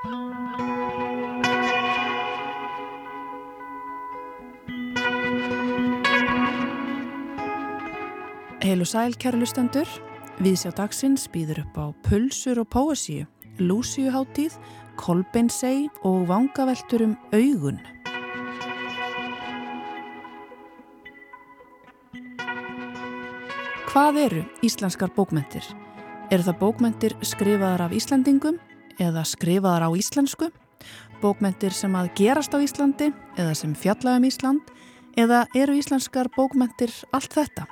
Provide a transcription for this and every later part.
Heil og sæl kærlustendur, viðsjá dagsins býður upp á pulsur og póesíu, lúsíuháttíð, kolbeinsei og vangaveltur um augun. Hvað eru íslenskar bókmentir? Eru það bókmentir skrifaðar af Íslandingum eða skrifaðar á íslensku? Bókmentir sem að gerast á Íslandi eða sem fjalla um Ísland? Eða eru íslenskar bókmentir allt þetta?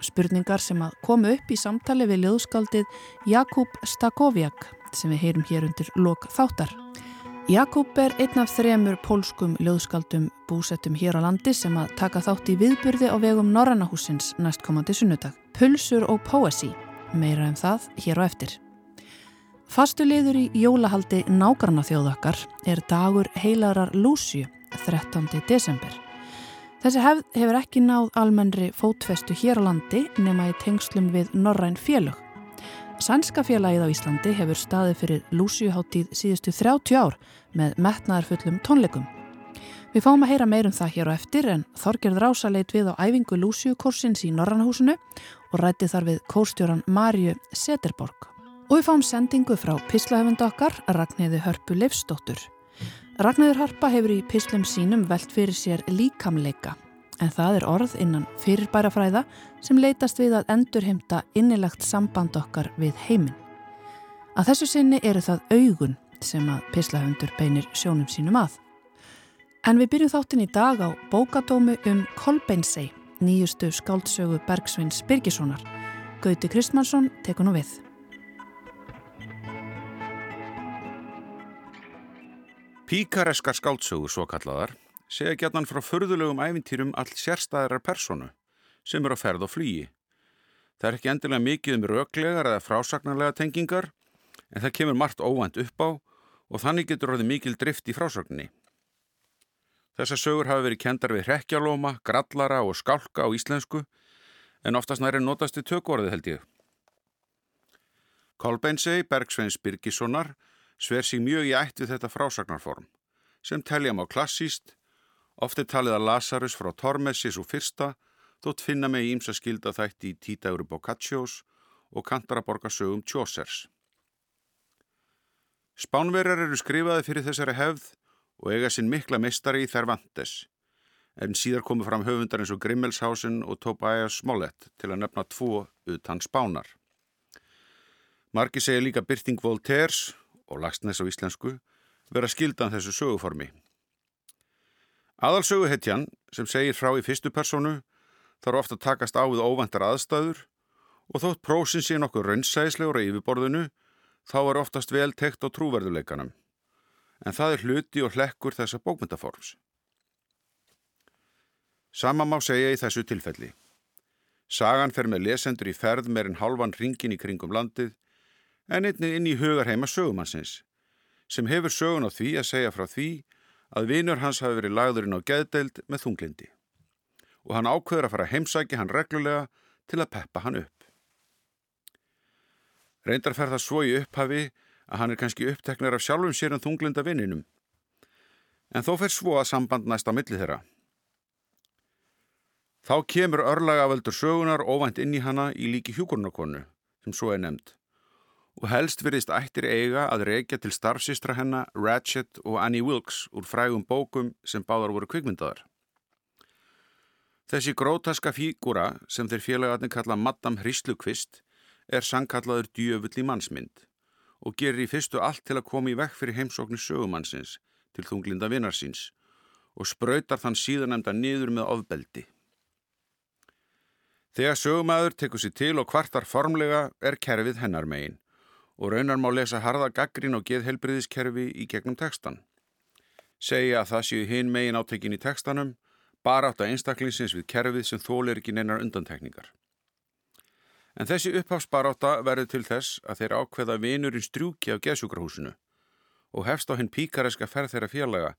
Spurningar sem að komu upp í samtali við ljóðskaldið Jakub Stakoviak sem við heyrum hér undir lok þáttar. Jakub er einn af þremur pólskum ljóðskaldum búsettum hér á landi sem að taka þátt í viðburði á vegum Norrannahúsins næstkomandi sunnudag. Pulsur og Poesi, meira en um það hér á eftir. Fastu liður í jólahaldi nágranna þjóðakkar er dagur heilarar Lúsju 13. desember. Þessi hefð hefur ekki náð almennri fótfestu hér á landi nema í tengslum við Norræn félög. Sænska félagið á Íslandi hefur staðið fyrir lúsjuháttíð síðustu 30 ár með metnaðarfullum tónleikum. Við fáum að heyra meirum það hér á eftir en Þorgerð Rása leit við á æfingu lúsjukorsins í Norrannahúsinu og rætti þar við kórstjóran Marju Seterborg. Og við fáum sendingu frá pislahöfund okkar Ragnæði Hörpu Leifsdóttur. Ragnæður Harpa hefur í pislum sínum velt fyrir sér líkamleika en það er orð innan fyrirbærafræða sem leitast við að endurheimta innilagt samband okkar við heiminn. Að þessu sinni eru það augun sem að pislahöndur beinir sjónum sínum að. En við byrjum þáttin í dag á bókadómu um Kolbeinsei, nýjustu skáldsögu Bergsveins Birgissonar. Gauti Kristmansson tekur nú við. Píkareskar skáldsögur svo kallaðar segja gætnan frá förðulegum æfintýrum all sérstæðarar personu sem eru á ferð og flýji. Það er ekki endilega mikið um röglegar eða frásagnarlega tengingar en það kemur margt óvænt upp á og þannig getur orðið mikil drift í frásagninni. Þessar sögur hafa verið kendar við rekjalóma, grallara og skálka á íslensku en oftast næri notast í tökvorðið held ég. Kolbeinsei, Bergsveins Birgissonar sver sig mjög í ætt við þetta frásagnarform, sem telja má klassíst, ofte talið að Lazarus frá Tormessi svo fyrsta, þótt finna með ímsa skilda þætti í Títægur Boccaccios og Kantaraborgarsögum Chaucers. Spánverjar eru skrifaði fyrir þessari hefð og eiga sinn mikla mistari í Cervantes, en síðar komu fram höfundar eins og Grimmelshausen og Tobias Smollett til að nefna tvo utan spánar. Marki segja líka byrting Voltaires og Lagsnes á íslensku vera skildan þessu söguformi. Aðalsöguhetjan sem segir frá í fyrstu personu þarf ofta að takast á við óvæntar aðstæður og þótt prósin sé nokkuð raunsæðislegur á yfirbörðinu þá er oftast vel tekt á trúverðuleikanum. En það er hluti og hlekkur þessa bókmyndaforms. Sama má segja í þessu tilfelli. Sagan fer með lesendur í ferð meirinn halvan ringin í kringum landið en einnig inn í hugarheima sögumannsins, sem hefur sögun á því að segja frá því að vinur hans hafi verið lagðurinn á geðdeild með þunglindi og hann ákveður að fara að heimsækja hann reglulega til að peppa hann upp. Reyndar fer það svo í upphafi að hann er kannski uppteknar af sjálfum sér en þunglinda vinninum, en þó fer svo að samband næst á milli þeirra. Þá kemur örlagavöldur sögunar óvænt inn í hana í líki hjúkurnarkonu, sem svo er nefnd og helst verðist ættir eiga að reykja til starfsistra hennar Ratchet og Annie Wilkes úr frægum bókum sem báðar voru kvikmyndaðar. Þessi grótaska fígúra sem þeir félagarnir kalla Madame Hrislukvist er sangkallaður djöfull í mannsmynd og gerir í fyrstu allt til að koma í vekk fyrir heimsóknu sögumannsins til þunglinda vinnarsins og spröytar þann síðanemda niður með ofbeldi. Þegar sögumæður tekur sér til og kvartar formlega er kerfið hennar megin og raunar má lesa harða gaggrín og geðhelbriðiskerfi í gegnum tekstan. Segja að það séu hinn megin átekin í tekstanum, bara átt að einstaklingsins við kerfið sem þólir ekki neinar undantekningar. En þessi upphafsbaráta verður til þess að þeir ákveða vinurinn strjúki af geðsjúkrahúsinu og hefst á hinn píkareska ferð þeirra fjarlaga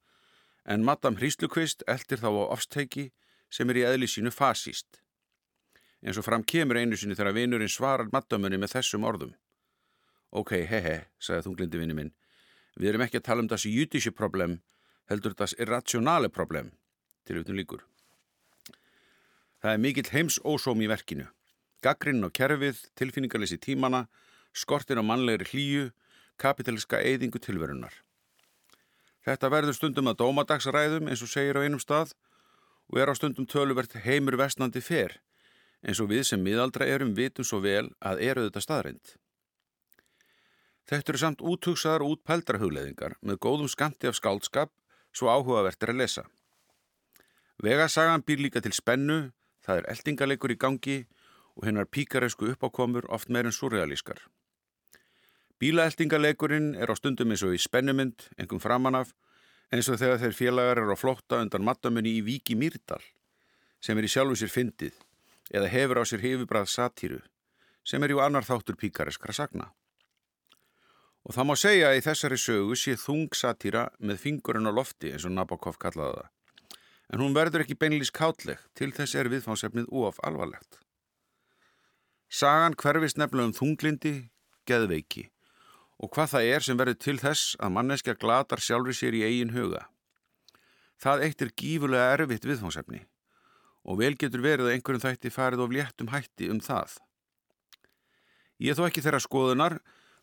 en Madame Hríslukvist eldir þá á ofsteiki sem er í eðli sínu fasíst. En svo fram kemur einu sinni þegar vinurinn svarar maddamunni með þessum orðum. Ok, he he, sagði þunglindi vinni minn, Við erum ekki að tala um þessi jüdísi problem, heldur þessi irrationale problem, til auðvitað líkur. Það er mikill heims ósóm í verkinu. Gaggrinn og kerfið, tilfinningarleysi tímana, skortin á mannlegri hlýju, kapitaliska eyðingu tilverunar. Þetta verður stundum að dómadagsræðum eins og segir á einum stað og er á stundum töluvert heimur vestnandi fer eins og við sem miðaldra erum vitum svo vel að eru þetta staðreind. Þetta eru samt úthugsaðar og útpældra hugleðingar með góðum skamti af skáldskap svo áhugavert er að lesa. Vegasagan býr líka til spennu, það er eldingaleikur í gangi og hennar píkaresku uppákomur oft meirinn surrealískar. Bílaeldingaleikurinn er á stundum eins og í spennumynd, engum framanaf, eins og þegar þeir félagar eru á flotta undan mattamunni í Víki Mýrdal, sem er í sjálfu sér fyndið, eða hefur á sér hefibrað satíru, sem er jú annar þáttur píkareskra sagna. Og það má segja að í þessari sögu sé þung satýra með fingurinn á lofti eins og Nabokov kallaði það. En hún verður ekki beinlýs kátleg, til þess er viðfánsefnið óaf alvarlegt. Sagan hverfist nefnilega um þunglindi, geðveiki og hvað það er sem verður til þess að manneskja glatar sjálfur sér í eigin huga. Það eitt er gífurlega erfitt viðfánsefni og vel getur verið að einhverjum þætti farið of léttum hætti um það. Ég þó ekki þeirra skoðunar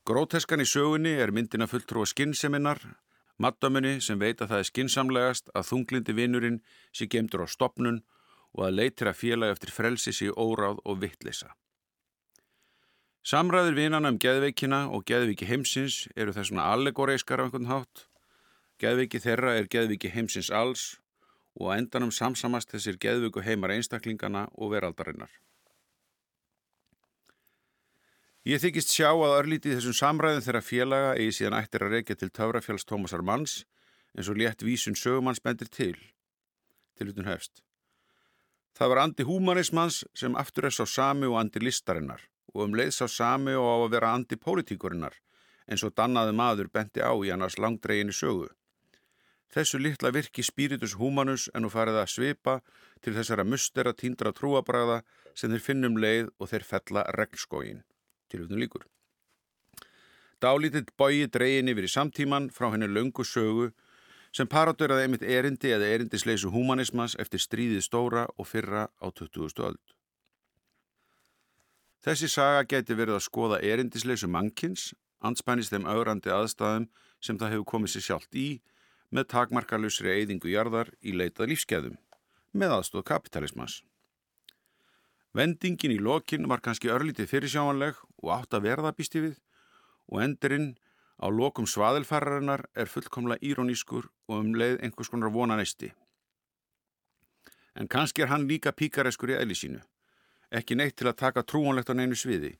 Gróteskan í sögunni er myndina fulltrú að skinnseminar, mattamunni sem veit að það er skinnsamlegast að þunglindi vinnurinn sé gemdur á stopnun og að leytir að félagi eftir frelsi sé óráð og vittlisa. Samræður vinana um geðveikina og geðviki heimsins eru þessuna allegoreiskar á einhvern hátt. Geðviki þeirra er geðviki heimsins alls og endanum samsamast þessir geðviku heimar einstaklingana og veraldarinnar. Ég þykist sjá að örlítið þessum samræðum þeirra félaga eigi síðan ættir að reykja til Taurafjáls Tómasar Manns eins og létt vísun sögumanns bendir til. Til utun hefst. Það var andi húmanismans sem aftur er sá sami og andi listarinnar og um leið sá sami og á að vera andi pólitíkurinnar eins og dannaði maður bendi á í annars langdreginni sögu. Þessu litla virki spíritus húmanus en nú farið að svipa til þessara mustera tíndra trúabræða sem þeir finnum leið og þeir fella regnskógin tilvöldun líkur. Dálítill bói dreyin yfir í samtíman frá henni löngu sögu sem paradöraði einmitt erindi eða erindisleisu humanismas eftir stríðið stóra og fyrra á 20. öld. Þessi saga geti verið að skoða erindisleisu mannkins, anspænist þeim augrandi aðstæðum sem það hefur komið sér sjálft í með takmarkalusri eyðingu jarðar í leitað lífskeðum, með aðstóð kapitalismas. Vendingin í lokin var kannski örlítið fyrirsjámanleg og átt að verða býsti við og endurinn á lokum svaðilfararinnar er fullkomlega írónískur og um leið einhvers konar vonanesti. En kannski er hann líka píkareskur í eðli sínu, ekki neitt til að taka trúanlegt á neinu sviði,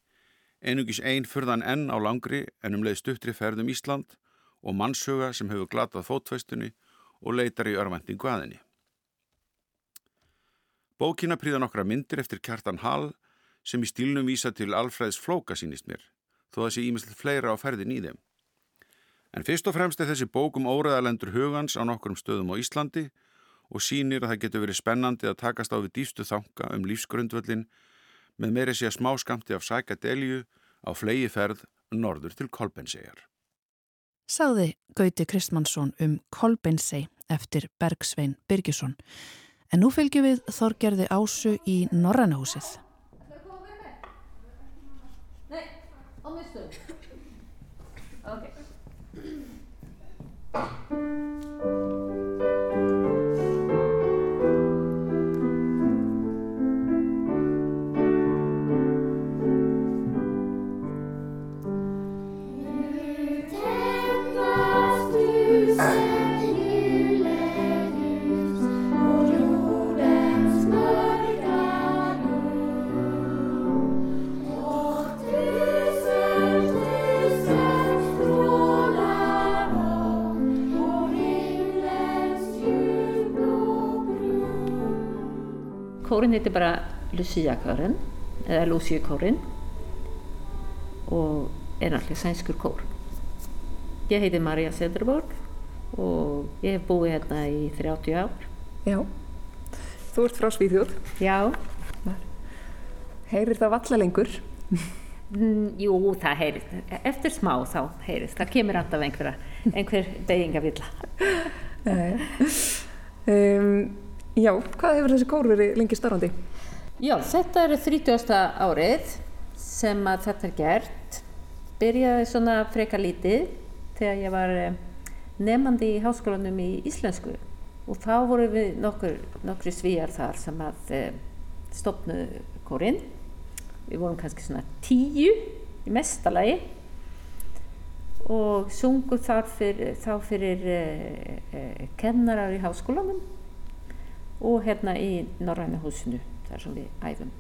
einugis einn fyrðan enn á langri en um leið stuttri ferðum Ísland og mannshuga sem hefur glatað fótfæstunni og leitar í örvendingu aðinni. Bókina príða nokkra myndir eftir Kjartan Hall sem í stílnum vísa til Alfræðs flóka sínist mér, þó að sé ímestlega fleira á ferðin í þeim. En fyrst og fremst er þessi bókum óreðalendur hugans á nokkurum stöðum á Íslandi og sínir að það getur verið spennandi að takast á við dýfstu þanga um lífsgrundvöldin með meiri sé að smá skamti af sækadelju á flegi ferð norður til Kolbensegjar. Sáði Gauti Kristmannsson um Kolbenseg eftir Bergsvein Birgisson En nú fylgjum við Þorgerði Ásu í Norrannahúsið. Nei, á mistu. Ok. Kórin heitir bara Lucia-kórin eða Lucia-kórin og er náttúrulega sænskur kór. Ég heiti Marja Sederborg og ég hef búið hérna í 30 ár. Já, þú ert frá Svíðjóð. Já. Heyrir það valla lengur? Mm, jú, það heyrist. Eftir smá þá heyrist. Það kemur alltaf einhver, einhver beigingavilla. um, já, hvað hefur þessi kór verið lengi starfandi? Já, þetta er 30. árið sem að þetta er gert. Byrjaði svona freka lítið þegar ég var eh, nefandi í háskólanum í íslensku og þá voru við nokkur, nokkur svíjar þar sem að e, stopnu kórinn. Við vorum kannski svona tíu í mestalagi og sungu fyrir, þá fyrir e, e, kennarar í háskólanum og hérna í Norræna húsinu þar sem við æfum.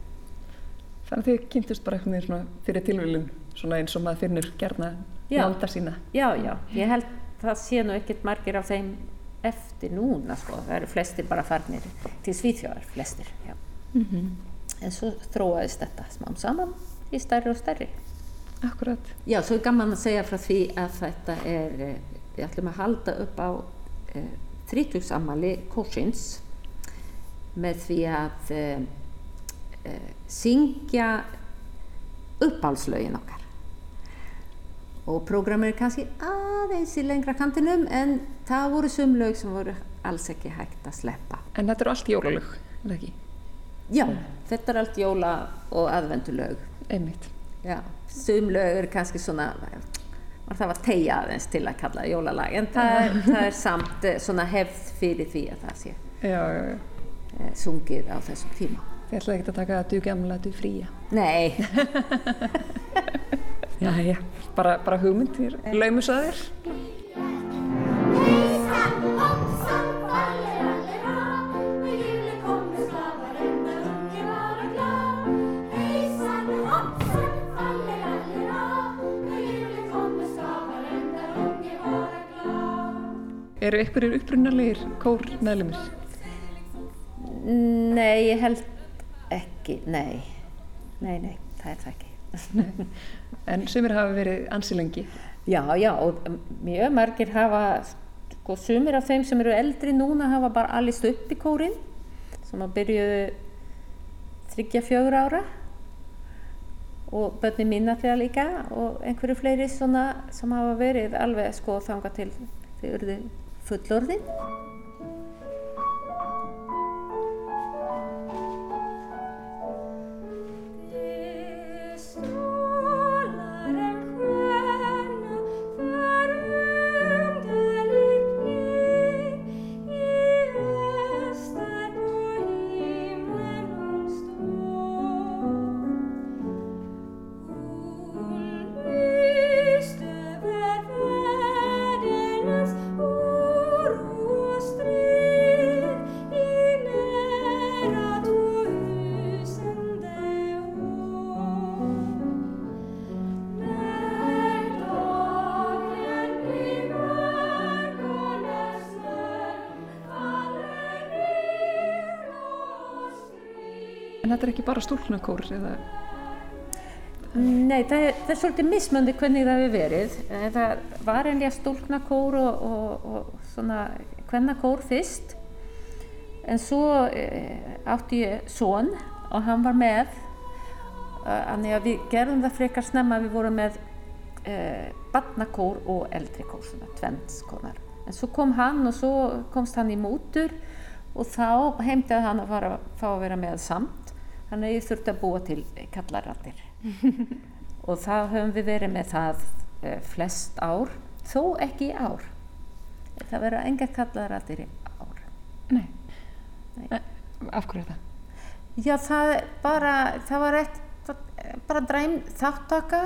Þannig að þið kynntust bara eitthvað svona fyrir tilvílun, svona eins og maður finnur gerna landa sína. Já, já, ég held það sé nú ekkert margir af þeim eftir núna sko, það eru flestir bara farnir til Svíþjóðar, flestir, já. Mm -hmm. En svo þróaðist þetta smám saman í stærri og stærri. Akkurat. Já, svo er gaman að segja frá því að þetta er, eh, við ætlum að halda upp á e, eh, þrítugsamali kórsins með því að e, e, syngja uppálslögin okkar og prógramir er kannski aðeins í lengra kantinum en það voru sumlaug sem voru alls ekki hægt að sleppa. En þetta eru allt jólalög, er það ekki? Já, þetta er allt jóla og aðvendulög. Einmitt. Já, sumlaug eru kannski svona, það var tegja aðeins til að kalla jólalag en það, það er samt svona hefð fyrir því að það sé já, já, já. Sungið á þessum tíma. Þið ætlaði ekki að taka að du gamla, du fría. Nei. já, já, bara, bara hugmyndir, laumusæðir. Eru ykkurir upprunnalegir kór meðlumir? Nei, ég held ekki, nei. Nei, nei, það er það ekki. en sumir hafa verið ansilengi? Já, já, og mjög margir hafa, sko, sumir af þeim sem eru eldri núna hafa bara allist upp í kórin, sem að byrjuðu þryggja fjögur ára og börni mín alltaf líka og einhverju fleiri svona sem hafa verið alveg sko þanga til þau eruðu fullorðin. Þetta er ekki bara stúlknakór eða? Nei, það er, það er svolítið mismöndi hvernig það hefur verið. Það var einlega stúlknakór og, og, og svona hvernakór fyrst. En svo e, átti ég són og hann var með. Þannig að við gerðum það frekar snemma við vorum með e, badnakór og eldrikór, svona tvennskonar. En svo kom hann og svo komst hann í mútur og þá heimtaði hann að fara, fá að vera með samt. Þannig að ég þurfti að búa til kallarattir og þá höfum við verið með það e, flest ár, þó ekki í ár. Það verða enga kallarattir í ár. Nei. Nei. Af hverju er það? Já, það, bara, það var eitt, bara dræm þáttaka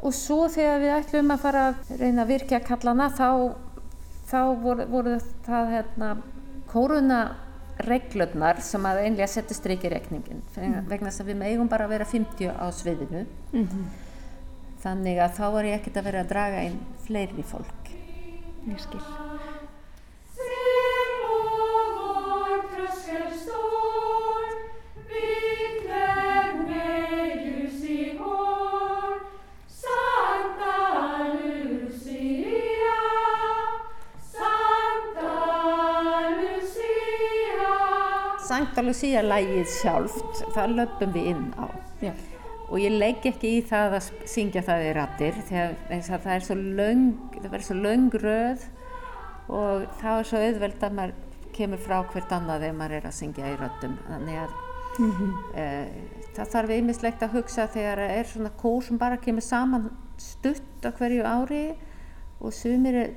og svo þegar við ætlum að fara að reyna að virkja kallana þá, þá voru, voru það hérna, kóruna reglurnar sem að einlega setja streik í rekningin mm. vegna þess að við megum bara að vera 50 á sviðinu mm -hmm. þannig að þá var ég ekkert að vera að draga inn fleiri fólk ég skil Lucia lægið sjálft, það löpum við inn á. Já. og ég legg ekki í það að syngja það í rattir þegar það er svo löng, það svo löng röð og þá er svo auðveld að maður kemur frá hvert annað ef maður er að syngja í röttum þannig að mm -hmm. e, það þarf einmislegt að hugsa þegar það er svona kór sem bara kemur saman stutt á hverju ári og sumir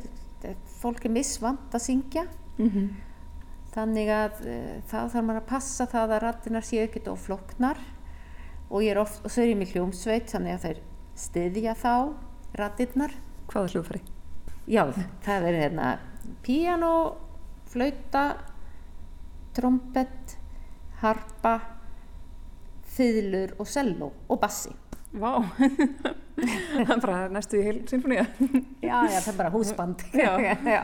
fólk er missvand að syngja mm -hmm. Þannig að e, þá þarf maður að passa það að rattinar séu ekkert og ég er oft, og svo er ég með hljómsveit þannig að þeir styðja þá rattirnar. Hvaða hljófari? Já, það er hérna piano, flauta, trombett, harpa, fiðlur og cello og bassi. Vá, það er bara næstu í heil symfóníu. já, já, það er bara húsband. já. já.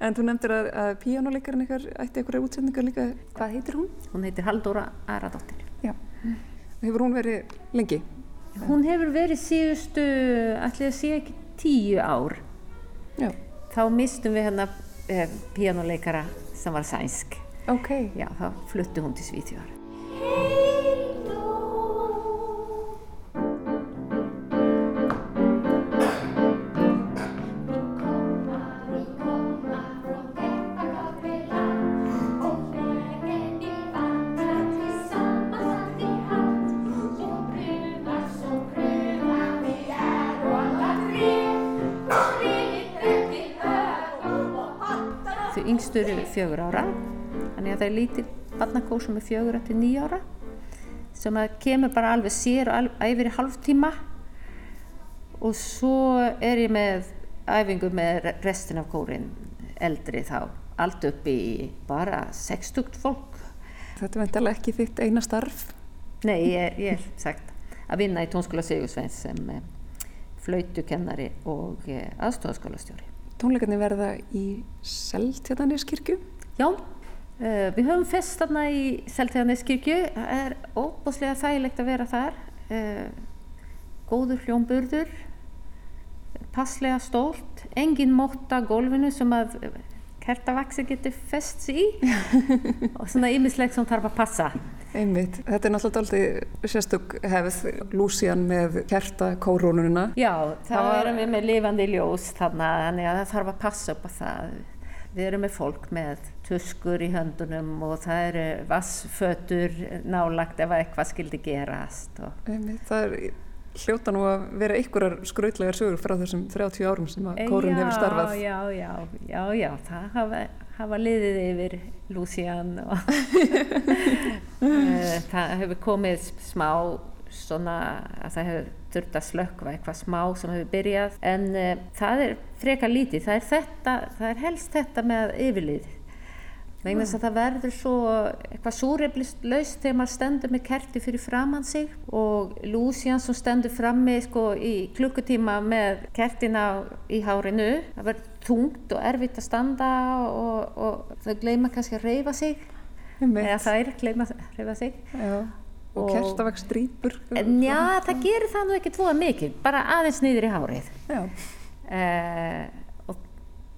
En þú nefndir að, að píjánuleikarinn ykkar ætti ykkur útsendingar líka. Hvað heitir hún? Hún heitir Haldóra Aradóttir. Já. Hefur hún verið lengi? Hún hefur verið síðustu, allir að sé ekki tíu ár. Já. Þá mistum við hérna eh, píjánuleikara sem var sænsk. Ok. Já, þá fluttu hún til Svíþjóðar. Yngstur fjögur ára þannig að það er lítið barnakór sem er fjögur til nýja ára sem að kemur bara alveg sér og æfir í halv tíma og svo er ég með æfingu með restin af kórin eldri þá allt upp í bara 60 fólk. Þetta er vendilega ekki þitt eina starf? Nei, ég, ég er sagt að vinna í tónskóla Sigursveins sem eh, flautukennari og eh, aðstofaskólastjóri tónleikarnir verða í Seltjarnarneskirkju? Já, uh, við höfum fest þarna í Seltjarnarneskirkju. Það er óbúslega þægilegt að vera þar. Uh, góður hljómburður, passlega stólt, engin mótt að gólfinu sem að kertavaksi getur fest í og svona ymislegt sem þarf að passa. Einmitt. Þetta er náttúrulega sérstök hefð Lúsian með kertakórónununa. Já, þá erum við með lifandi ljós þannig að það þarf að passa upp á það. Við erum með fólk með tuskur í höndunum og það eru vassfötur nálagt ef eitthvað skildi gerast. Einmitt. Það er hljóta nú að vera einhverjar skrautlegar sögur frá þessum 30 árum sem að kórun hefur starfað. Já, já, já, já, það hafa hafa liðið yfir Lucian og eh, það hefur komið smá svona að það hefur þurft að slökva eitthvað smá sem hefur byrjað. En uh, það er freka lítið, það er, þetta, það er helst þetta með yfirlið vegna þess að það verður svo eitthvað súreiflist laust þegar maður stendur með kerti fyrir framann sig og Lucian sem stendur frammi sko í klukkutíma með kertina í hárinu. Það verður þungt og erfitt að standa og, og þau gleyma kannski að reyfa sig. Eða það er að gleyma að reyfa sig. Já. og, og kertavaks drýpur. Já það gerir það nú ekki tvoða mikið bara aðeins nýður í hárið. Uh, og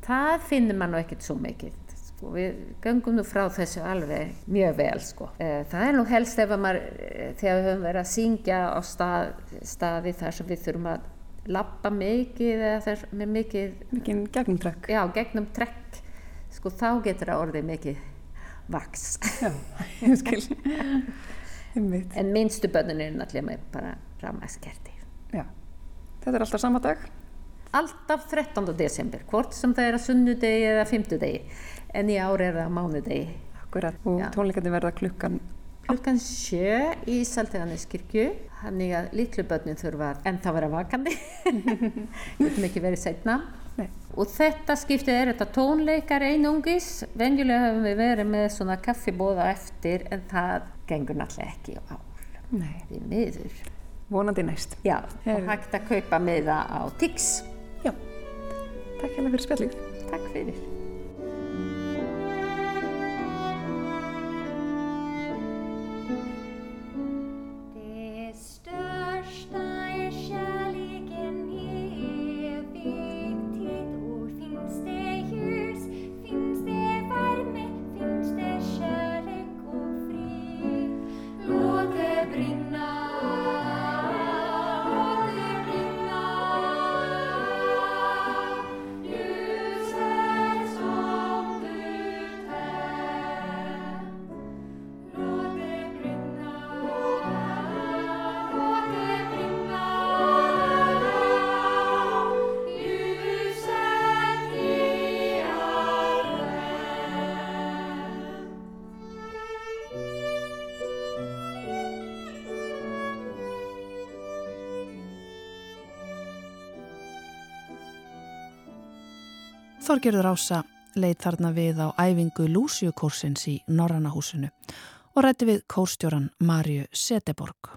það finnir mann nú ekkert svo mikið Sko, við gangum nú frá þessu alveg mjög vel sko. Eh, það er nú helst ef maður, eh, þegar við höfum verið að syngja á stað, staði þar sem við þurfum að lappa mikið eða þar með mikið Mikið gegnum trekk. Já, gegnum trekk sko þá getur það orðið mikið vaks Já, ég skil. En minnstu börnun er náttúrulega bara ramaskерti Já, þetta er alltaf sama dag? Alltaf 13. desember, hvort sem það er að sunnudegi eða fymtudegi en í ári er það mánudegi. Akkurat, og tónleikarnir verða klukkan? Klukkan sjö í Salteganískirkju, þannig að litlu börnum þurfa ennþá vera vakandi, getum ekki verið setna. Nei. Og þetta skiptið er þetta tónleikar einungis, venjulega hefum við verið með svona kaffibóða eftir en það gengur náttúrulega ekki á. Við miður. Vonandi næst. Já, Her. og hægt að kaupa miða á TIX. Já, takk hérna fyrir spjallið. Takk fyrir. Þorgerður Ása leið þarna við á æfingu Lúsiukórsins í Norrannahúsinu og rætti við kórstjóran Marju Seteborg.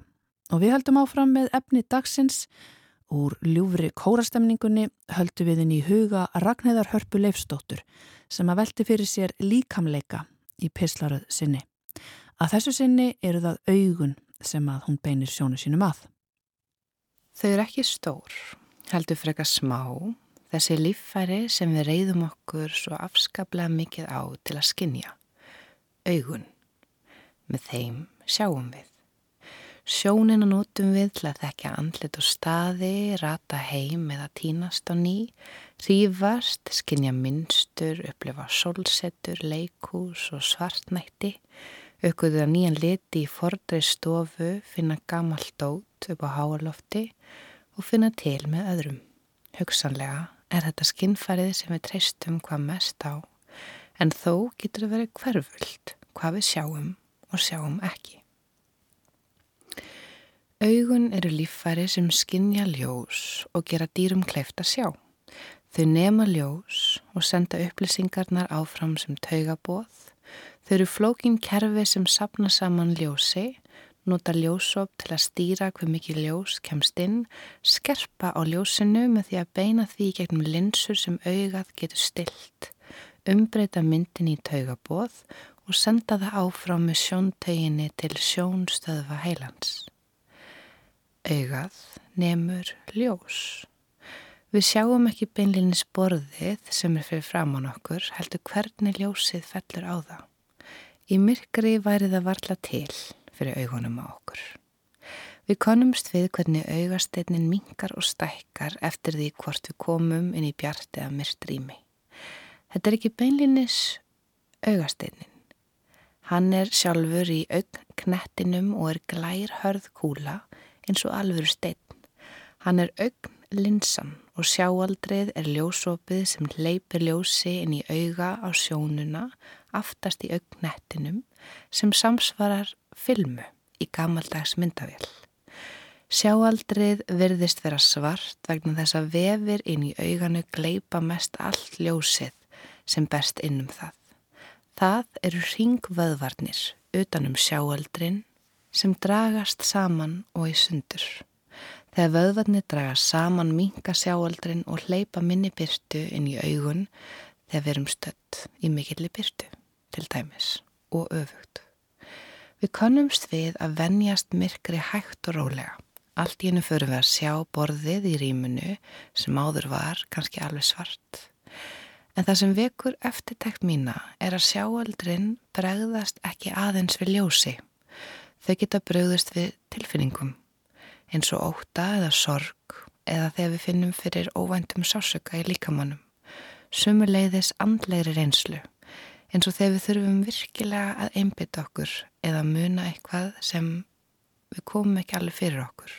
Og við höldum áfram með efni dagsins. Úr ljúfri kórastemningunni höldu við inn í huga Ragnæðar Hörpu Leifstóttur sem að velti fyrir sér líkamleika í pislaruð sinni. Að þessu sinni eru það augun sem að hún beinir sjónu sínum að. Þau eru ekki stór, heldur frekar smá þessi líffæri sem við reyðum okkur svo afskaplega mikið á til að skinja. Augun. Með þeim sjáum við. Sjónina nótum við til að þekka andlit og staði, rata heim eða tínast á ný, rífast, skinja minnstur, upplifa sólsettur, leikús og svartnætti, aukuða nýjan liti í fordrei stofu, finna gamalt dót upp á háalofti og finna til með öðrum. Hugsanlega er þetta skinnfærið sem við treystum hvað mest á, en þó getur það verið hverfult hvað við sjáum og sjáum ekki. Augun eru líffæri sem skinnja ljós og gera dýrum kleift að sjá. Þau nema ljós og senda upplýsingarnar áfram sem taugabóð. Þau eru flókin kerfi sem sapna saman ljósi nota ljósop til að stýra hver mikið ljós kemst inn, skerpa á ljósinu með því að beina því gegnum linsur sem augað getur stilt, umbreyta myndin í taugabóð og senda það áfram með sjóntauginni til sjónstöðva heilans. Augað nefnur ljós. Við sjáum ekki beinlinni sporðið sem er fyrir fram á nokkur, heldur hvernig ljósið fellur á það. Í myrkri væri það varla til fyrir augunum á okkur. Við konumst við hvernig augasteinin mingar og stækkar eftir því hvort við komum inn í bjart eða myrkt rými. Þetta er ekki beinlinis augasteinin. Hann er sjálfur í augnknettinum og er glær hörð kúla eins og alvöru stein. Hann er augnlinsan og sjáaldrið er ljósopið sem leipir ljósi inn í auga á sjónuna aftast í augnettinum sem samsvarar filmu í gammaldags myndavél. Sjáaldrið virðist vera svart vegna þess að vefir inn í auganu gleipa mest allt ljósið sem berst innum það. Það eru ringvöðvarnir utanum sjáaldrin sem dragast saman og í sundur. Þegar vöðvarnir dragast saman minga sjáaldrin og hleypa minni byrtu inn í augun þegar við erum stött í mikilli byrtu til dæmis og öfugt. Við konumst við að venjast myrkri hægt og rólega. Allt í hennu förum við að sjá borðið í rýmunu sem áður var kannski alveg svart. En það sem vekur eftirtækt mína er að sjáaldrin bregðast ekki aðeins við ljósi. Þau geta bregðast við tilfinningum eins og óta eða sorg eða þegar við finnum fyrir óvæntum sásöka í líkamannum. Sumuleiðis andlegri reynslu eins og þegar við þurfum virkilega að einbytta okkur eða muna eitthvað sem við komum ekki alveg fyrir okkur.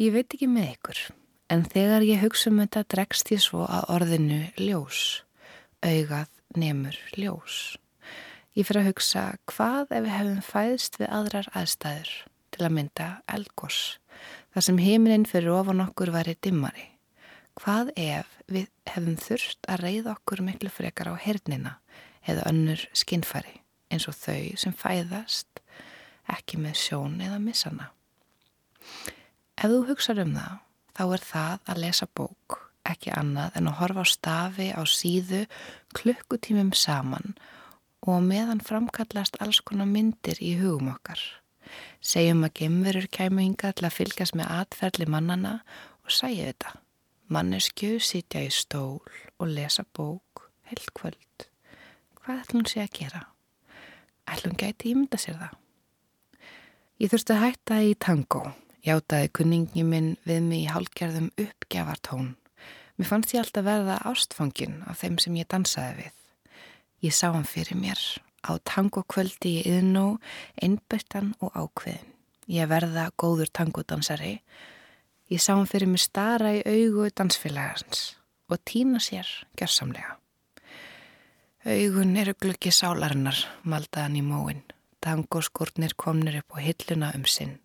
Ég veit ekki með ykkur, en þegar ég hugsa um þetta dregst ég svo að orðinu ljós, augað nefnur ljós. Ég fyrir að hugsa hvað ef við hefum fæðst við aðrar aðstæður til að mynda elgós, þar sem heiminin fyrir ofan okkur væri dimmari. Hvað ef við hefum þurft að reyða okkur miklu frekar á hernina eða önnur skinnfari eins og þau sem fæðast ekki með sjón eða missana. Ef þú hugsaður um það, þá er það að lesa bók ekki annað en að horfa á stafi á síðu klukkutímum saman og meðan framkallast alls konar myndir í hugum okkar. Segjum að gemverur kæmu hinga til að fylgjast með atferðli mannana og sæja þetta. Mannesku sitja í stól og lesa bók heilt kvöld. Hvað ætlum sé að gera? Ætlum gæti ímynda sér það? Ég þurfti að hætta í tango. Játaði kunningi minn við mig í hálgerðum uppgjafartón. Mér fannst ég alltaf verða ástfangin af þeim sem ég dansaði við. Ég sá hann fyrir mér á tangokvöldi í yðnó, einbættan og ákveðin. Ég verða góður tangodansari Ég sá hann fyrir mig stara í augu dansfélagarins og týna sér gerðsamlega. Augun eru glöggi sálarinnar, maldaðan í móin. Tangoskurnir komnir upp á hilluna um sinn.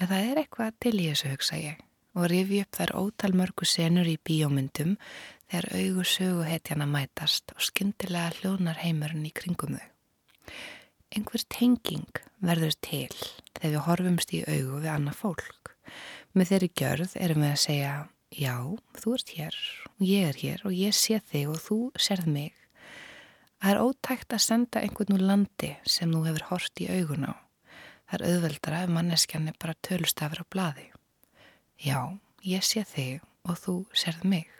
En það er eitthvað til í þessu hugsa ég og rifi upp þær ótal mörgu senur í bíómyndum þegar augu söguhetjana mætast og skyndilega hljónar heimurinn í kringum þau. Einhver tenging verður til þegar við horfumst í augu við annað fólk. Með þeirri gjörð erum við að segja já, þú ert hér og ég er hér og ég sé þig og þú serð mig. Það er ótækt að senda einhvern úr landi sem þú hefur hort í augun á. Það er auðveldara ef manneskjan er bara tölustafur á bladi. Já, ég sé þig og þú serð mig.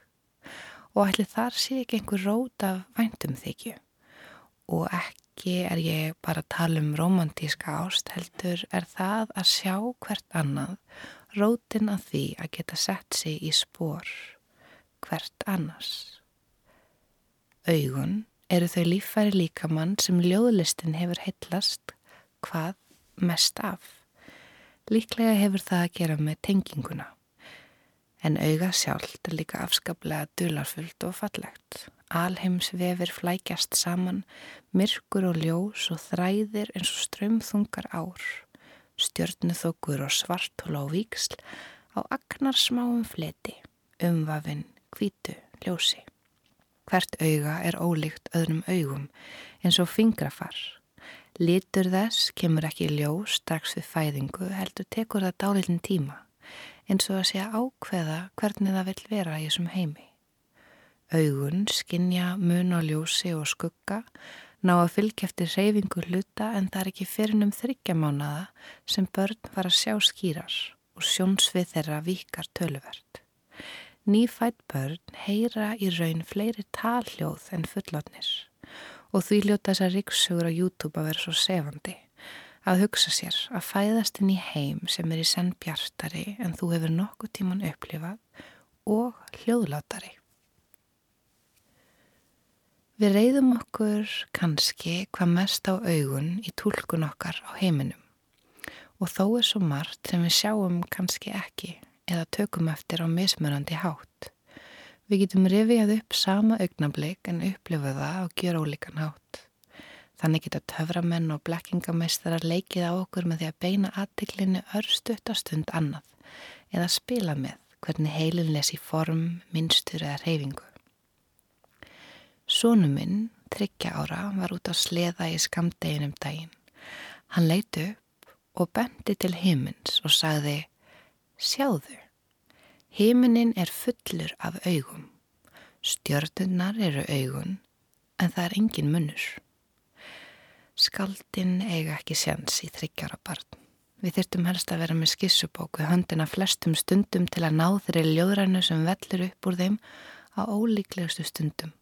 Og ætli þar sé ekki einhver rót af væntum þykju og ekki er ég bara að tala um romantíska ást heldur er það að sjá hvert annað rótin að því að geta sett sig í spór hvert annars. Augun eru þau líffæri líkamann sem ljóðlistin hefur heitlast hvað mest af. Líklega hefur það að gera með tenginguna en auga sjálft er líka afskaplega dularfullt og fallegt. Alheims vefir flækjast saman, myrkur og ljós og þræðir eins og strömþungar ár, stjörnuþokur og svartul á víksl á agnar smáum fleti, umvafinn, kvítu, ljósi. Hvert auga er ólíkt öðrum augum eins og fingrafar. Lítur þess kemur ekki ljós strax við fæðingu heldur tekur það dálitinn tíma eins og að sé ákveða hvernig það vil vera í þessum heimi. Augun skinja mun á ljósi og skugga, ná að fylgja eftir reyfingu hluta en það er ekki fyrir um þryggjamánaða sem börn var að sjá skýrar og sjónsvið þeirra vikar töluvert. Nýfætt börn heyra í raun fleiri talhljóð en fullotnir og því ljóta þessar ríksugur á YouTube að vera svo sefandi. Að hugsa sér að fæðast inn í heim sem er í senn bjartari en þú hefur nokkuð tíman upplifað og hljóðlátari. Við reyðum okkur kannski hvað mest á augun í tólkun okkar á heiminum og þó er svo margt sem við sjáum kannski ekki eða tökum eftir á mismunandi hátt. Við getum rifjað upp sama augnablik en upplifa það á gjör ólíkan hátt. Þannig geta töframenn og blekkingameistrar leikið á okkur með því að beina aðtiklinu örstuttastund annað eða spila með hvernig heilin lesi form, minstur eða reyfingu. Sónu minn, tryggja ára, var út á sleða í skamdeginum daginn. Hann leiti upp og bendi til himins og sagði, sjáðu, himinin er fullur af augum. Stjörnunnar eru augun, en það er engin munnur. Skaldinn eiga ekki sjans í þryggjara barn. Við þurftum helst að vera með skissubóku höndina flestum stundum til að ná þeirri ljóðrænu sem vellur upp úr þeim á ólíklegustu stundum.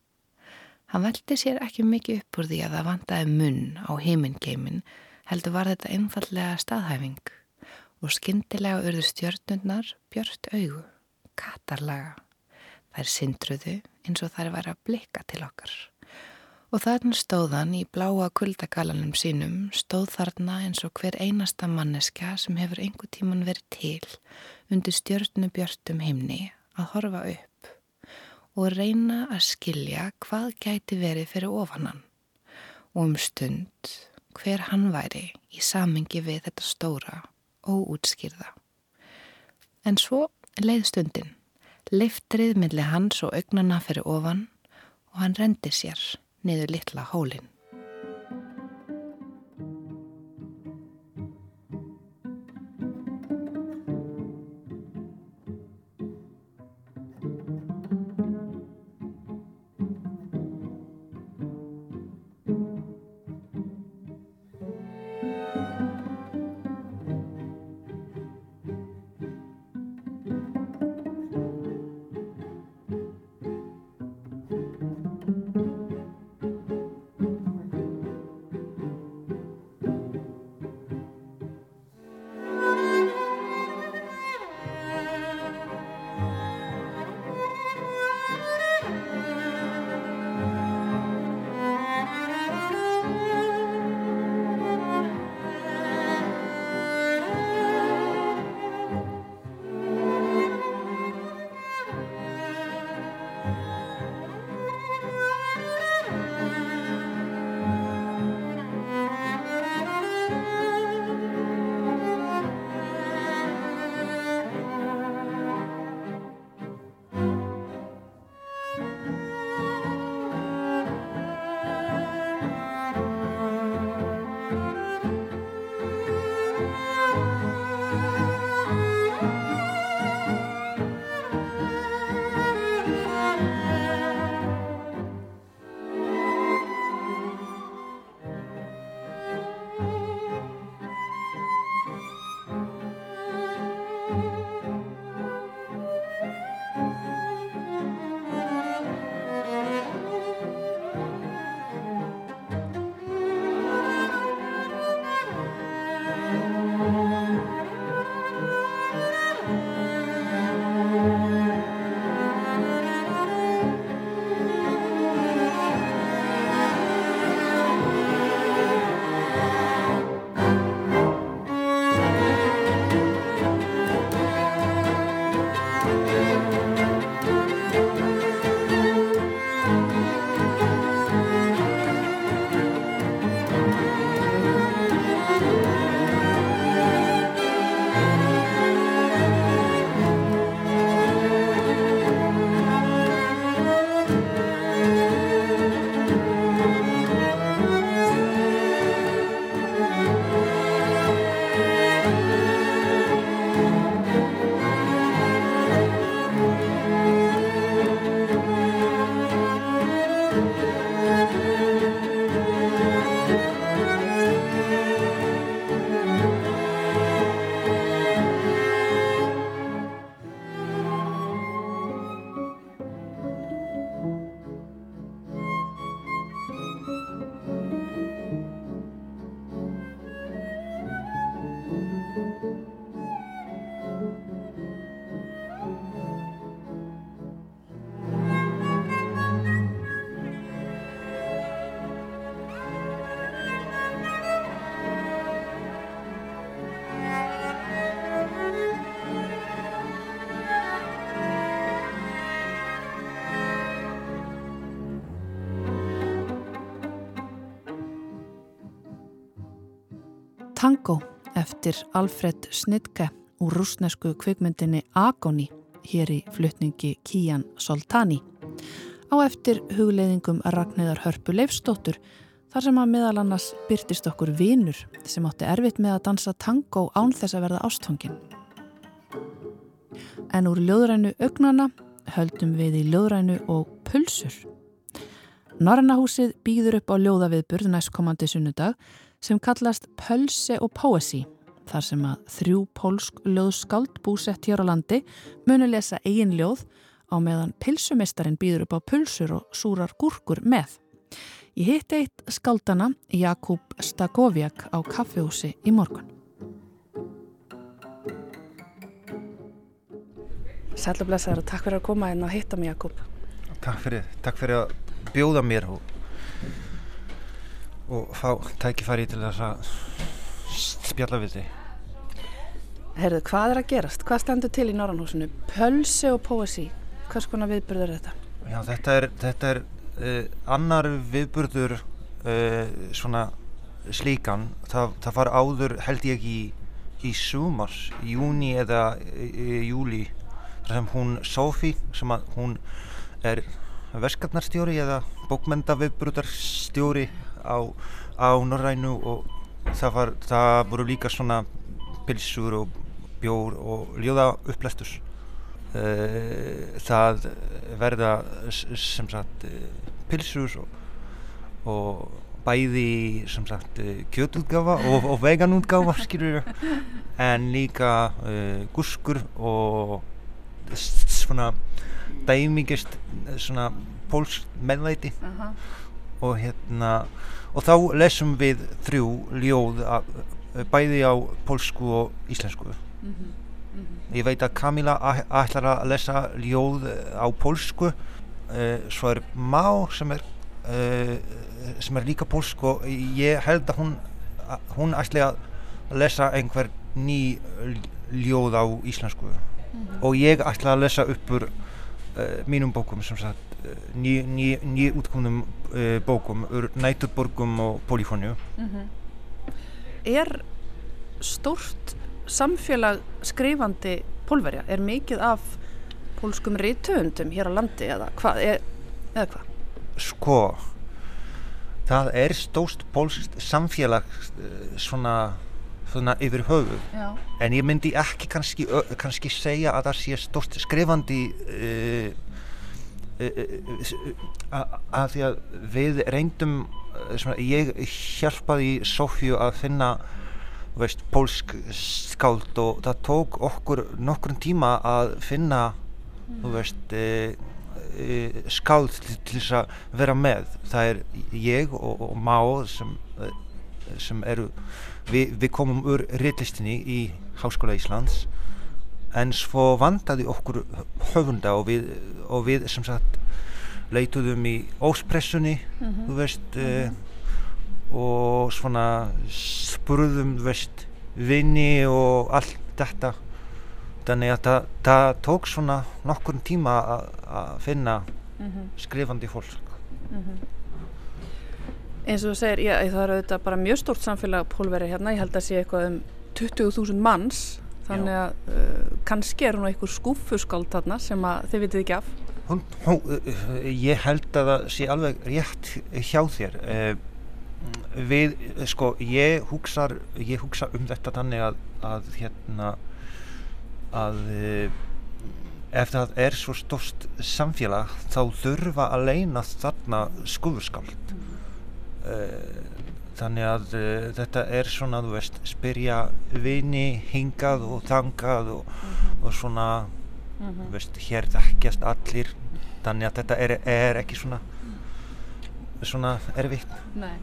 Hann veldi sér ekki mikið upp úr því að það vantaði munn á heimingeimin heldur var þetta einfallega staðhæfing og skindilega urðu stjörnundnar björnt augu, katarlaga. Þær sindruðu eins og þær var að blikka til okkar. Og þarna stóðan í bláa kuldagalanum sínum stóð þarna eins og hver einasta manneska sem hefur einhver tíman verið til undir stjörnubjörtum heimni að horfa upp og reyna að skilja hvað gæti verið fyrir ofanan og um stund hver hann væri í samengi við þetta stóra og útskýrða. En svo leið stundin, leiftrið millir hans og augnana fyrir ofan og hann rendi sér niður litla hólinn. Tango eftir Alfred Snitke úr rúsnesku kvikmyndinni Agoni hér í flutningi Kían Soltani á eftir hugleiðingum Ragnæðar Hörpu Leifstóttur þar sem að meðal annars byrtist okkur vinur sem átti erfitt með að dansa tango án þess að verða ástfangin. En úr ljóðrænu augnana höldum við í ljóðrænu og pulsur. Norrannahúsið býður upp á ljóðaviðburð næstkomandi sunnudag sem kallast Pölse og Poesi þar sem að þrjú pólsk ljóðskáld búsett hér á landi munu lesa eigin ljóð á meðan pilsumistarinn býður upp á pulsur og súrar gúrkur með. Ég hitt eitt skáldana Jakub Stagoviak á kaffehúsi í morgun. Sælublessaður og takk fyrir að koma inn og hitta mig Jakub. Takk fyrir, takk fyrir að bjóða mér og, og fá tækifæri til þess að spjalla við þig. Herðu, hvað er að gerast? Hvað stendur til í Norrannhúsinu? Pölsi og poesi. Hvers konar viðburður er þetta? Já, þetta er, þetta er uh, annar viðburður uh, svona slíkan. Það, það var áður held ég í, í sumars, júni eða í júli. Það sem hún Sofi, sem að hún er verskefnarstjóri eða bókmyndaviðbrutarstjóri á, á Norrænu og það, var, það voru líka svona pilsur og bjór og ljóða upplestus eh, það verða sem sagt pilsur og, og bæði sem sagt kjötutgáfa og, og veganútgáfa skilur en líka uh, guskur og svona dæmingist svona pólsk meðlæti uh -huh. og hérna og þá lesum við þrjú ljóð að, bæði á pólsku og íslensku uh -huh. Uh -huh. ég veit að Kamila ætlar að lesa ljóð á pólsku uh, svo er Má sem er uh, sem er líka pólsku og ég held að hún hún ætli að lesa einhver ný ljóð á íslensku og ég ætla að lesa uppur mínum bókum sem sagt uh, ný útkomnum uh, bókum úr næturborgum og polifóniu mm -hmm. Er stórt samfélag skrifandi pólverja? Er mikið af pólskum rítöfundum hér á landi eða hvað? Eða hva? Sko það er stórt pólskt samfélag svona svona yfir höfu Já. en ég myndi ekki kannski, kannski segja að það sé stort skrifandi uh, uh, uh, að því að við reyndum svona, ég hjálpaði Sofju að finna veist, pólsk skáld og það tók okkur nokkur tíma að finna mm. veist, skáld til, til þess að vera með það er ég og, og Má sem, sem eru Vi, við komum úr rittlistinni í Háskóla Íslands en svo vandaði okkur höfunda og við, og við sem sagt leituðum í óspressunni mm -hmm. þú veist mm -hmm. uh, og svona spurðum þú veist vinni og allt þetta þannig að það, það tók svona nokkur tíma að finna mm -hmm. skrifandi fólk mhm eins og þú segir, já, það er auðvitað bara mjög stórt samfélag pólveri hérna, ég held að sé eitthvað um 20.000 manns. Þannig að uh, kannski er hún eitthvað skúfuskáld þarna sem þið vitið ekki af. Hún, hún, uh, Ég held að það sé alveg rétt hjá þér. Uh, við, sko, ég hugsa ég hugsa um þetta þannig að, að hérna að uh, ef það er svo stórst samfélag þá þurfa að leina þarna skúfuskáld þannig að uh, þetta er svona, þú veist, spyrja vini hingað og þangað og, mm -hmm. og svona, mm -hmm. þú veist, hér þekkjast allir, þannig að þetta er, er ekki svona, svona erfitt. Nei.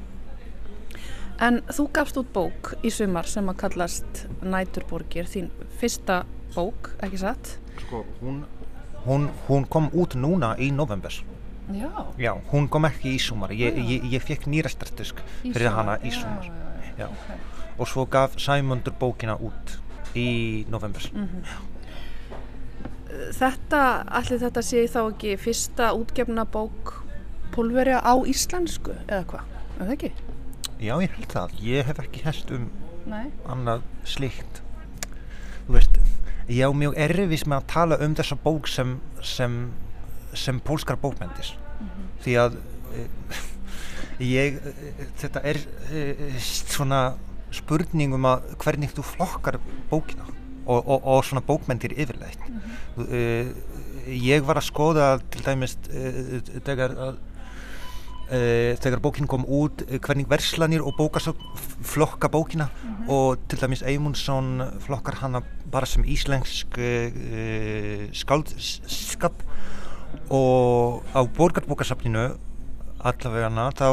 En þú gafst út bók í sumar sem að kallast Næturborgir, þín fyrsta bók, ekki satt? Sko, hún, hún, hún kom út núna í novembers. Já. Já, hún kom ekki í sumar, ég, ég, ég fekk nýrastartusk fyrir sumar. hana í sumar. Já, okay. Og svo gaf Sæmundur bókina út í november. Mm -hmm. Þetta, allir þetta sé þá ekki fyrsta útgefna bók pólverja á íslensku eða hvað, er það ekki? Já, ég held það. Ég hef ekki hest um annað slíkt þú veist ég á mjög erfis með að tala um þessa bók sem sem, sem pólskar bókmendis mm -hmm. því að e, ég þetta er e, svona spurning um að hvernig þú flokkar bókina og, og, og svona bókmendir yfirleitt mm -hmm. e, ég var að skoða til dæmis þegar að þegar bókin kom út hvernig verslanir og bókasögn flokka bókina mm -hmm. og til dæmis Eymundsson flokkar hana bara sem íslensk uh, skáldskap og á borgarbókasafninu allavega þá,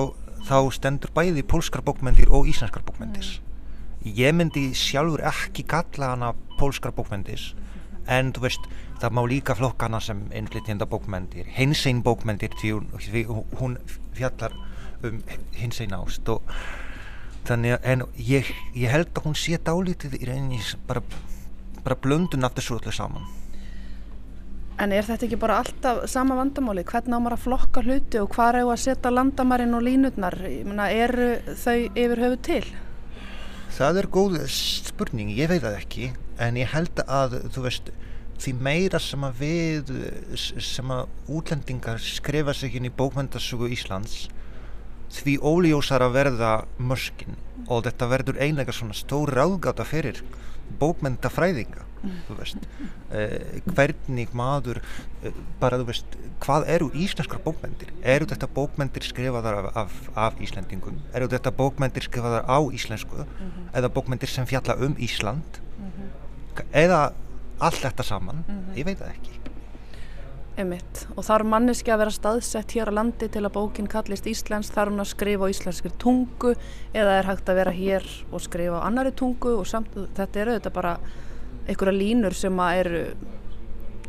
þá stendur bæði pólskar bókmendir og íslenskar bókmendis mm. ég myndi sjálfur ekki kalla hana pólskar bókmendis en þú veist það má líka flokka hana sem einflitjenda bókmendir hinsinn bókmendir því hún fjallar um hinsinn ást og þannig að en ég, ég held að hún sé dálítið í reyni bara, bara blöndun af þessu öllu saman En er þetta ekki bara alltaf sama vandamáli? Hvernig á maður að flokka hluti og hvað er að setja landamærin og línutnar? eru þau yfir höfu til? Það er góð spurning, ég veit það ekki en ég held að veist því meira sem að við sem að útlendingar skrifa sig inn í bókmyndasögu Íslands því óljósar að verða mörskinn og þetta verður einlega svona stór ráðgáta fyrir bókmyndafræðinga þú veist. Eh, hvernig maður eh, bara þú veist hvað eru íslenskar bókmyndir eru þetta bókmyndir skrifaðar af, af, af Íslandingum eru þetta bókmyndir skrifaðar á íslensku? Mm -hmm. eða bókmyndir sem fjalla um Ísland? Mm -hmm. eða allt þetta saman, mm -hmm. ég veit það ekki Emmitt, og þarf manneski að vera staðsett hér á landi til að bókinn kallist Íslands, þarf hún að skrifa á íslenskir tungu eða er hægt að vera hér og skrifa á annari tungu og samt, þetta eru þetta bara einhverja línur sem að eru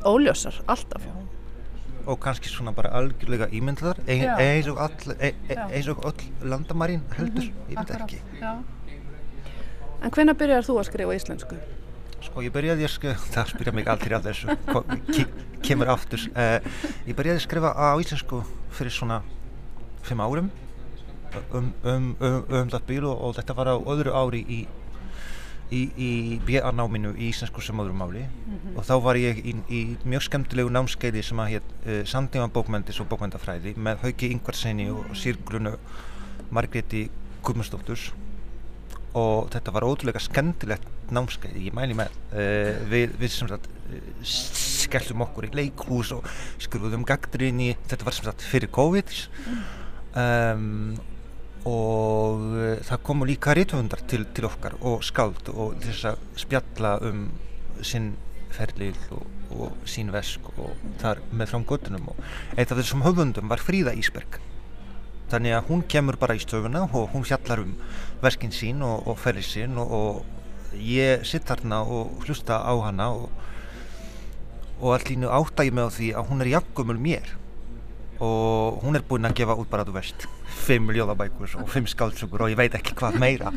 óljósar, alltaf Já. og kannski svona bara algjörlega ímyndlar e eins og all, e e eins og all landamærin heldur, mm -hmm. ég veit ekki Já. En hvenna byrjar þú að skrifa íslensku? Sko ég byrjaði að skrifa, það spyrja mig aldrei af þessu, kemur aftur. Uh, ég byrjaði að skrifa á íslensku fyrir svona fimm árum um, um, um, um það bíl og, þetta var á öðru ári í, í, í BA-náminu í íslensku sem öðru máli mm -hmm. og þá var ég í, í mjög skemmtilegu námskeiði sem að hér uh, Sandíma bókmendis og bókmendafræði með Hauki Ingvarsenni og Sýrgrunu Margreti Guðmundsdótturs og þetta var ótrúlega skemmtilegt námskeið, ég mæli með uh, við, við sem sagt uh, skellum okkur í leikhús og skrúðum gagdrinni, þetta var sem sagt fyrir COVID. Um, og uh, það komu líka rítvöndar til, til okkar og skáld og þess að spjalla um sinn ferlil og, og sín vesk og þar með fram göttunum og eitt af þessum höfundum var Fríða Ísberg þannig að hún kemur bara í stöfuna og hún fjallar um verkinn sín og, og ferri sín og, og ég sitt þarna og hlusta á hana og, og allir átta ég með því að hún er jafngumul mér. Og hún er búinn að gefa út bara, þú veist, fimm ljóðabækur og fimm skáltsugur og ég veit ekki hvað meira.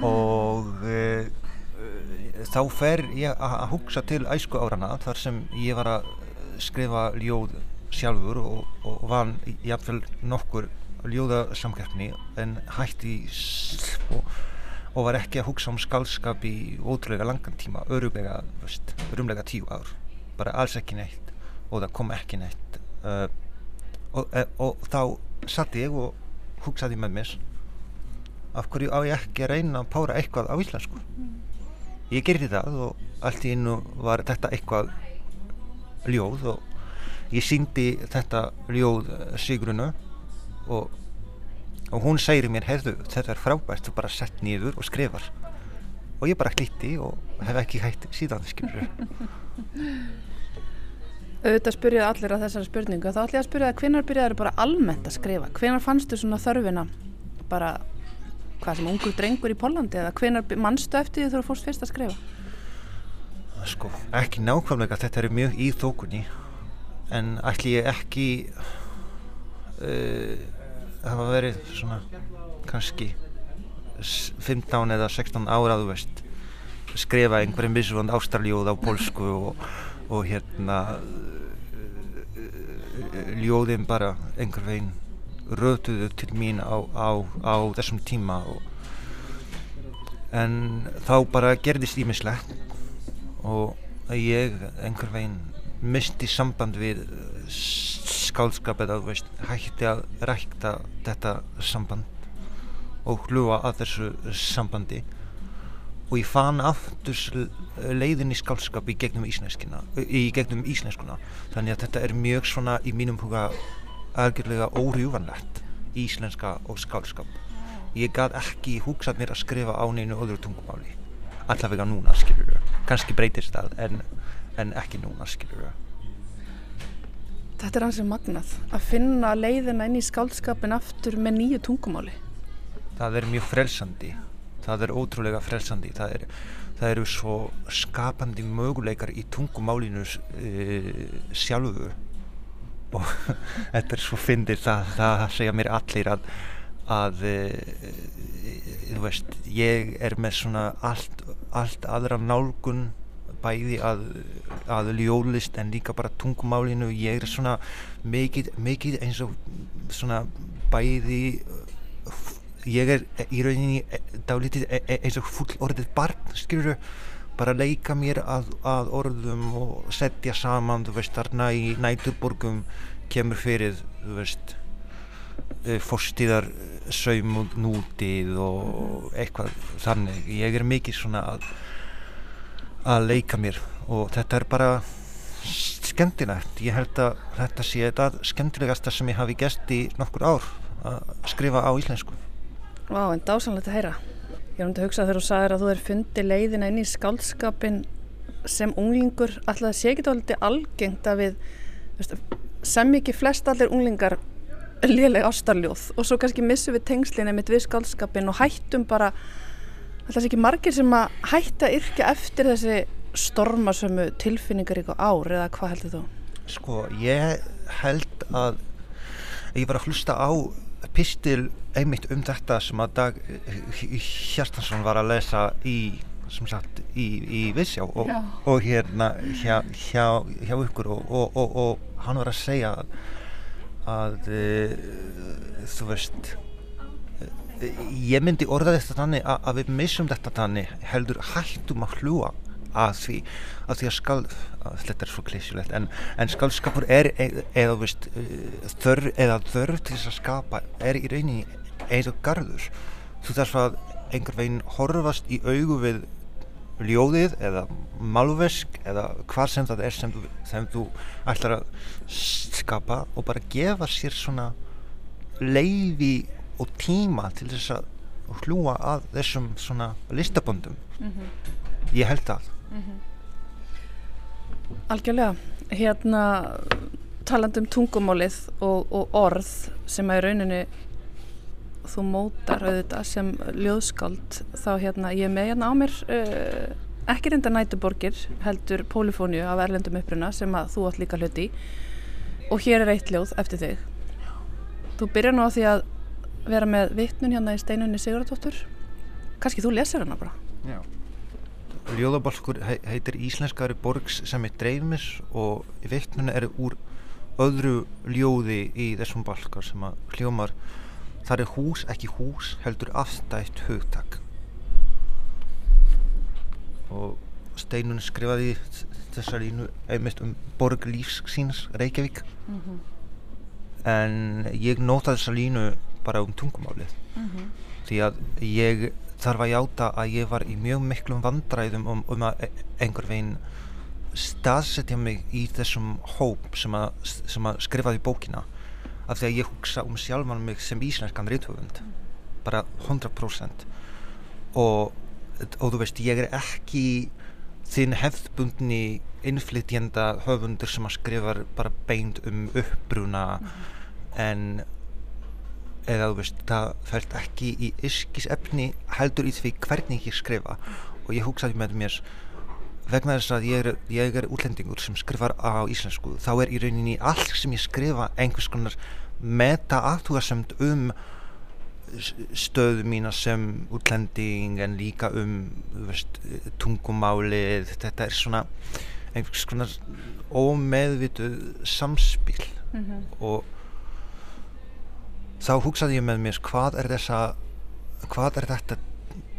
Og e, þá fer ég að hugsa til æsku árana þar sem ég var að skrifa ljóð sjálfur og, og vann jáfnveil nokkur ljóðasamkeppni en hætti og, og var ekki að hugsa um skálskap í ótrúlega langan tíma, öruglega, veist, örumlega tíu ár, bara alls ekki neitt og það kom ekki neitt uh, og, e, og þá satt ég og hugsaði með mér af hverju á ég ekki að reyna að pára eitthvað á íslensku? Ég gerði það og allt í innu var þetta eitthvað ljóð og ég síndi þetta ljóð Sigrunu og, og hún segir mér heyrðu þetta er frábært, þú bara sett nýður og skrifar. Og ég bara klíti og hef ekki hægt síðan skilur auðvitað spyrjaði allir að þessari spurningu. Þá ætlum ég að spyrja það hvenar byrjaður bara almennt að skrifa? Hvenar fannstu svona þörfina? Bara hvað sem ungur drengur í Pólandi eða hvenar mannstu eftir því þú fórst fyrst að skrifa? Sko, ekki nákvæmlega þetta er mjög í þókunni en ætli ég ekki uh, hafa verið svona kannski 15 eða 16 ára þú veist skrifa einhverjum vissvönd ástarljóð á polsku og, og hérna ljóðin bara einhver veginn rötuðu til mín á, á, á þessum tíma og, en þá bara gerðist ímislegt og ég einhver veginn misti samband við skálskap eða veist, hætti að rækta þetta samband og hluga að þessu sambandi. Og ég fann aftur leiðin í skálskap í gegnum íslenskina í gegnum íslenskuna þannig að þetta er mjög svona í mínum huga algjörlega órjúvanlegt íslenska og skálskap ég gæð ekki hugsað mér að skrifa á neinu öðru tungumáli allavega núna skilur þau kannski breytist það en, en ekki núna skilur þau Þetta er hansið magnað að finna leiðina inn í skálskapin aftur með nýju tungumáli. Það er mjög frelsandi. Það er ótrúlega frelsandi. Það, er, það eru svo skapandi möguleikar í tungumálinu e, sjálfu. Og þetta er svo fyndir það, það segja mér allir að, að e, þú veist ég er með svona allt, allt aðra nálgun bæði að, að ljóðlist en líka bara tungumálinu. Ég er svona mikið, eins og svona bæði ég er í rauninni e, dálítið e, e, eins og full orðið barn skilur bara leika mér að, að orðum og setja saman þú veist þarna í næturborgum kemur fyrir þú veist fórstíðar saumnútið og eitthvað þannig. Ég er mikið svona að að leika mér og þetta er bara skemmtilegt ég held að þetta sé þetta skemmtilegasta sem ég hafi gæst í nokkur ár að skrifa á íslensku Vá, en dásanlegt að heyra. Ég er um til að hugsa þegar þú sagðir að þú er fundið leiðina inn í skálskapin sem unglingur. Alltaf það sé ekki tóliti algengt að við, veist, sem ekki flest allir unglingar liðlega ástarljóð og svo kannski missum við tengslinni mitt við skálskapin og hættum bara, það sé ekki margir sem að hætta yrkja eftir þessi stormasömu tilfinningar ykkur ár eða hvað heldur þú? Sko, ég held að ég var að hlusta á pistil einmitt um þetta sem að Dag Hjartansson var að lesa í sem sagt í, í Vissjá og, og hérna hjá, hjá, hjá ykkur og, og, og hann var að segja að, að e, þú veist ég myndi orða þetta þannig að, að við missum þetta þannig heldur hættum að hljúa að því að því að skald þetta er svo klísilegt en, en skaldskapur er e, eða veist e, þörf eða þörf til þess að skapa er í rauninni eins og garður. Þú þarf að einhver veginn horfast í augu við ljóðið eða malvesk eða hvað sem það er sem þú, sem þú ætlar að skapa og bara gefa sér svona leiði og tíma til þess að hlúa að þessum svona listaböndum. Mm -hmm. ég held það mm -hmm. Algjörlega. Hérna talandum tungumálið og, og orð sem er rauninni þú mótar auðvitað sem ljóðskáld þá hérna ég með hérna á mér uh, ekki reynda nætuborgir heldur Pólifóniu af erlendum uppruna sem að þú átt líka hluti og hér er eitt ljóð eftir þig. Þú byrjar nú á því að vera með vittnun hérna í steinunni Sigurðardóttur. Kannski þú lesir hana bara? Já. Ljóðabalkur heitir Íslenskari borgs sem er dreifmis og vittnun er úr öðru ljóði í þessum balkar sem að hljómar þar er hús ekki hús heldur afstætt hugtak. Og Steinun skrifaði þessa línu einmitt um borg lífs síns Reykjavík. Mm -hmm. en ég nota þessa línu bara um tungumálið. Mm -hmm. því að ég þarf að játa að ég var í mjög miklum vandræðum um, um að einhver veginn staðsetja mig í þessum hóp sem að, sem að skrifaði bókina. Af því að ég hugsa um sjálfan mig sem íslenskan reythöfund bara 100% og, og þú veist ég er ekki þinn hefðbundni innflytjenda höfundur sem að skrifa bara beint um uppbruna mm en eða þú veist það fælt ekki í yrkisefni heldur í því hvernig ég skrifa. Og ég hugsaði með mér vegna þess að ég er, ég er útlendingur sem skrifar á íslensku þá er í rauninni allt sem ég skrifa einhvers konar meta aðtúarsamt um stöðu mína sem útlending en líka um veist, tungumálið. Þetta er svona einhvers konar ómeðvitu samspil. Mm -hmm. og þá hugsaði ég með mér hvað er þessa hvað er þetta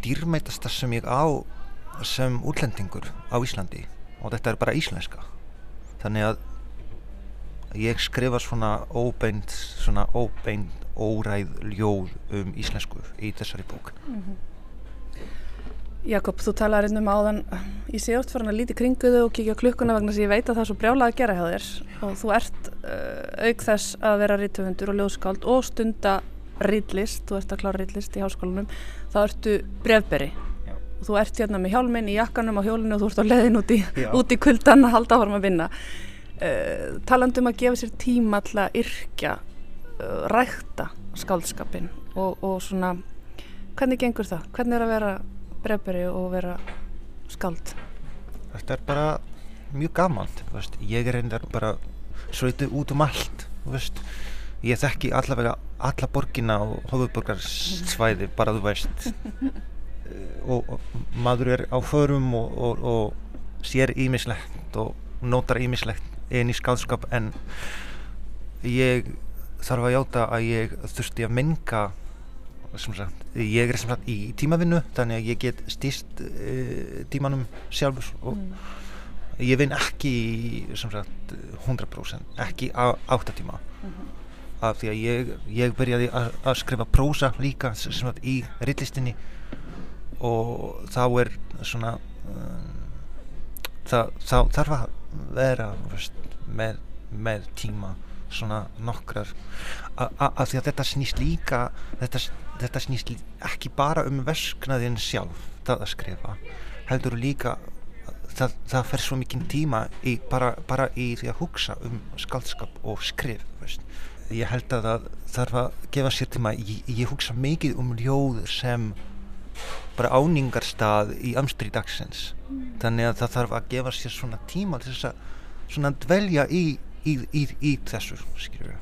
dýrmætasta sem ég á sem útlendingur á Íslandi? Og þetta er bara íslenska. Þannig að ég skrifa svona óbeint svona óbeint óræð ljóð um íslensku í þessari bók. Mm -hmm. Jakob, þú talaði hérna um áðan ég sé oft fyrir að líti kringuðu og kíkja klukkuna vegna sem ég veit að það er svo brjálað að gera hjá þér. Og þú ert uh, auk þess að vera rítufundur og ljóðskáld og stunda rítlist, þú ert að klára rítlist í háskólanum þá ertu brefberi og þú ert hérna með hjálminn í jakkanum á hjólinu og þú ert á leðin út í, í kuldan að halda áfram að vinna. Uh, talandum að gefa sér tíma til að yrkja uh, rækta skáldskapin er brefberi og vera skáld? Þetta er bara mjög gaman veist. ég er reyndar bara svöitið út um allt veist. ég þekki allavega alla borgina og höfuborgarsvæði bara þú veist og, og maður er á förum og, og, og sér ímislegt og notar ímislegt einn í skadskap en ég þarf að játa að ég þurfti að menga ég er sem sagt í tímavinnu þannig að ég get stýst e, eh, tímanum sjálfur og mm. ég vinn ekki sem sagt 100% ekki á 8 tíma mm -hmm. af því að ég, ég byrjaði að, að skrifa prósa líka sem sagt í rillistinni og þá er svona um, það, þá þarf að vera veist, með, með tíma svona nokkrar af því að þetta snýst líka þetta, þetta snýst ekki bara um versknaðin sjálf það að skrifa heldur líka það, það fer svo mikið tíma í, bara, bara í því að hugsa um skaldskap og skrif veist. ég held að það þarf að gefa sér tíma ég, ég hugsa mikið um ljóður sem bara áningarstað í amstri dagsins mm. þannig að það þarf að gefa sér svona tíma til þess að svona dvelja í, í, í, í þessu skilur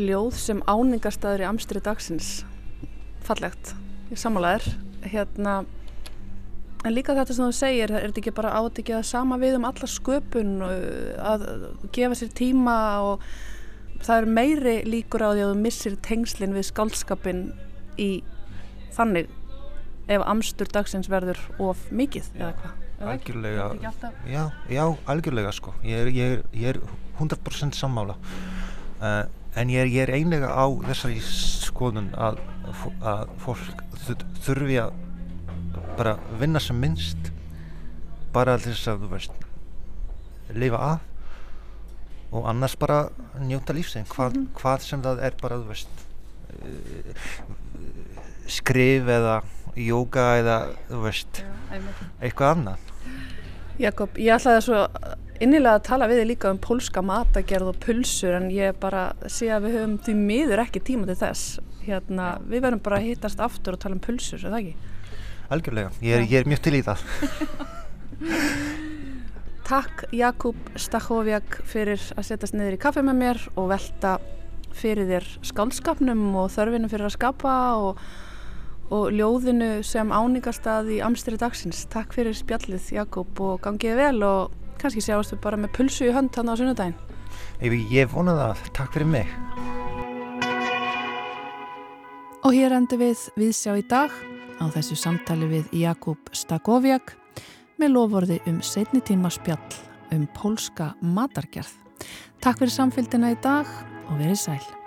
Ljóð sem áningarstaður í amstri dagsins. Fallegt, ég samálaður hérna en líka þetta sem þú segir, er þetta ekki bara ekki að sama við um alla sköpun að gefa sér tíma og það er meiri líkur á því að þú missir tengslinn við skálskapin í þannig ef amstur dagsins verður of mikið eða hvað? Algjörlega, já, já, algjörlega sko, ég er, ég er, ég er 100% sammála. Uh, en ég er, ég er einlega á þessari skoðun að, að fólk þurfi að bara vinna sem minnst bara þess að þú veist lifa af og annars bara njóta lífsegin hvað, mm -hmm. hvað sem það er bara þú veist uh, skrif eða jóka eða þú veist Já, eitthvað annað. Jakob, ég ætlaði svo innilega að tala við þig líka um pólska matagerð og pulsur en ég bara sé að við höfum því miður ekki tíma til þess hérna, við verðum bara að hittast aftur og tala um pulsur, er það ekki? Algjörlega, ég er, ég er mjög til í það Takk Jakub Stachowiak fyrir að setjast niður í kaffe með mér og velta fyrir þér skálskapnum og þörfinu fyrir að skapa og og ljóðinu sem áningastað í Amstri dagsins. Takk fyrir spjallið Jakob og gangið vel og kannski sjáastu bara með pulsu í hönd hann á sunnudaginn. Ég vonaði það. Takk fyrir mig. Og hér endur við viðsjá í dag á þessu samtali við Jakob Stakoviak með lofvorði um setni tíma spjall um pólska matargerð. Takk fyrir samfélgina í dag og verið sæl.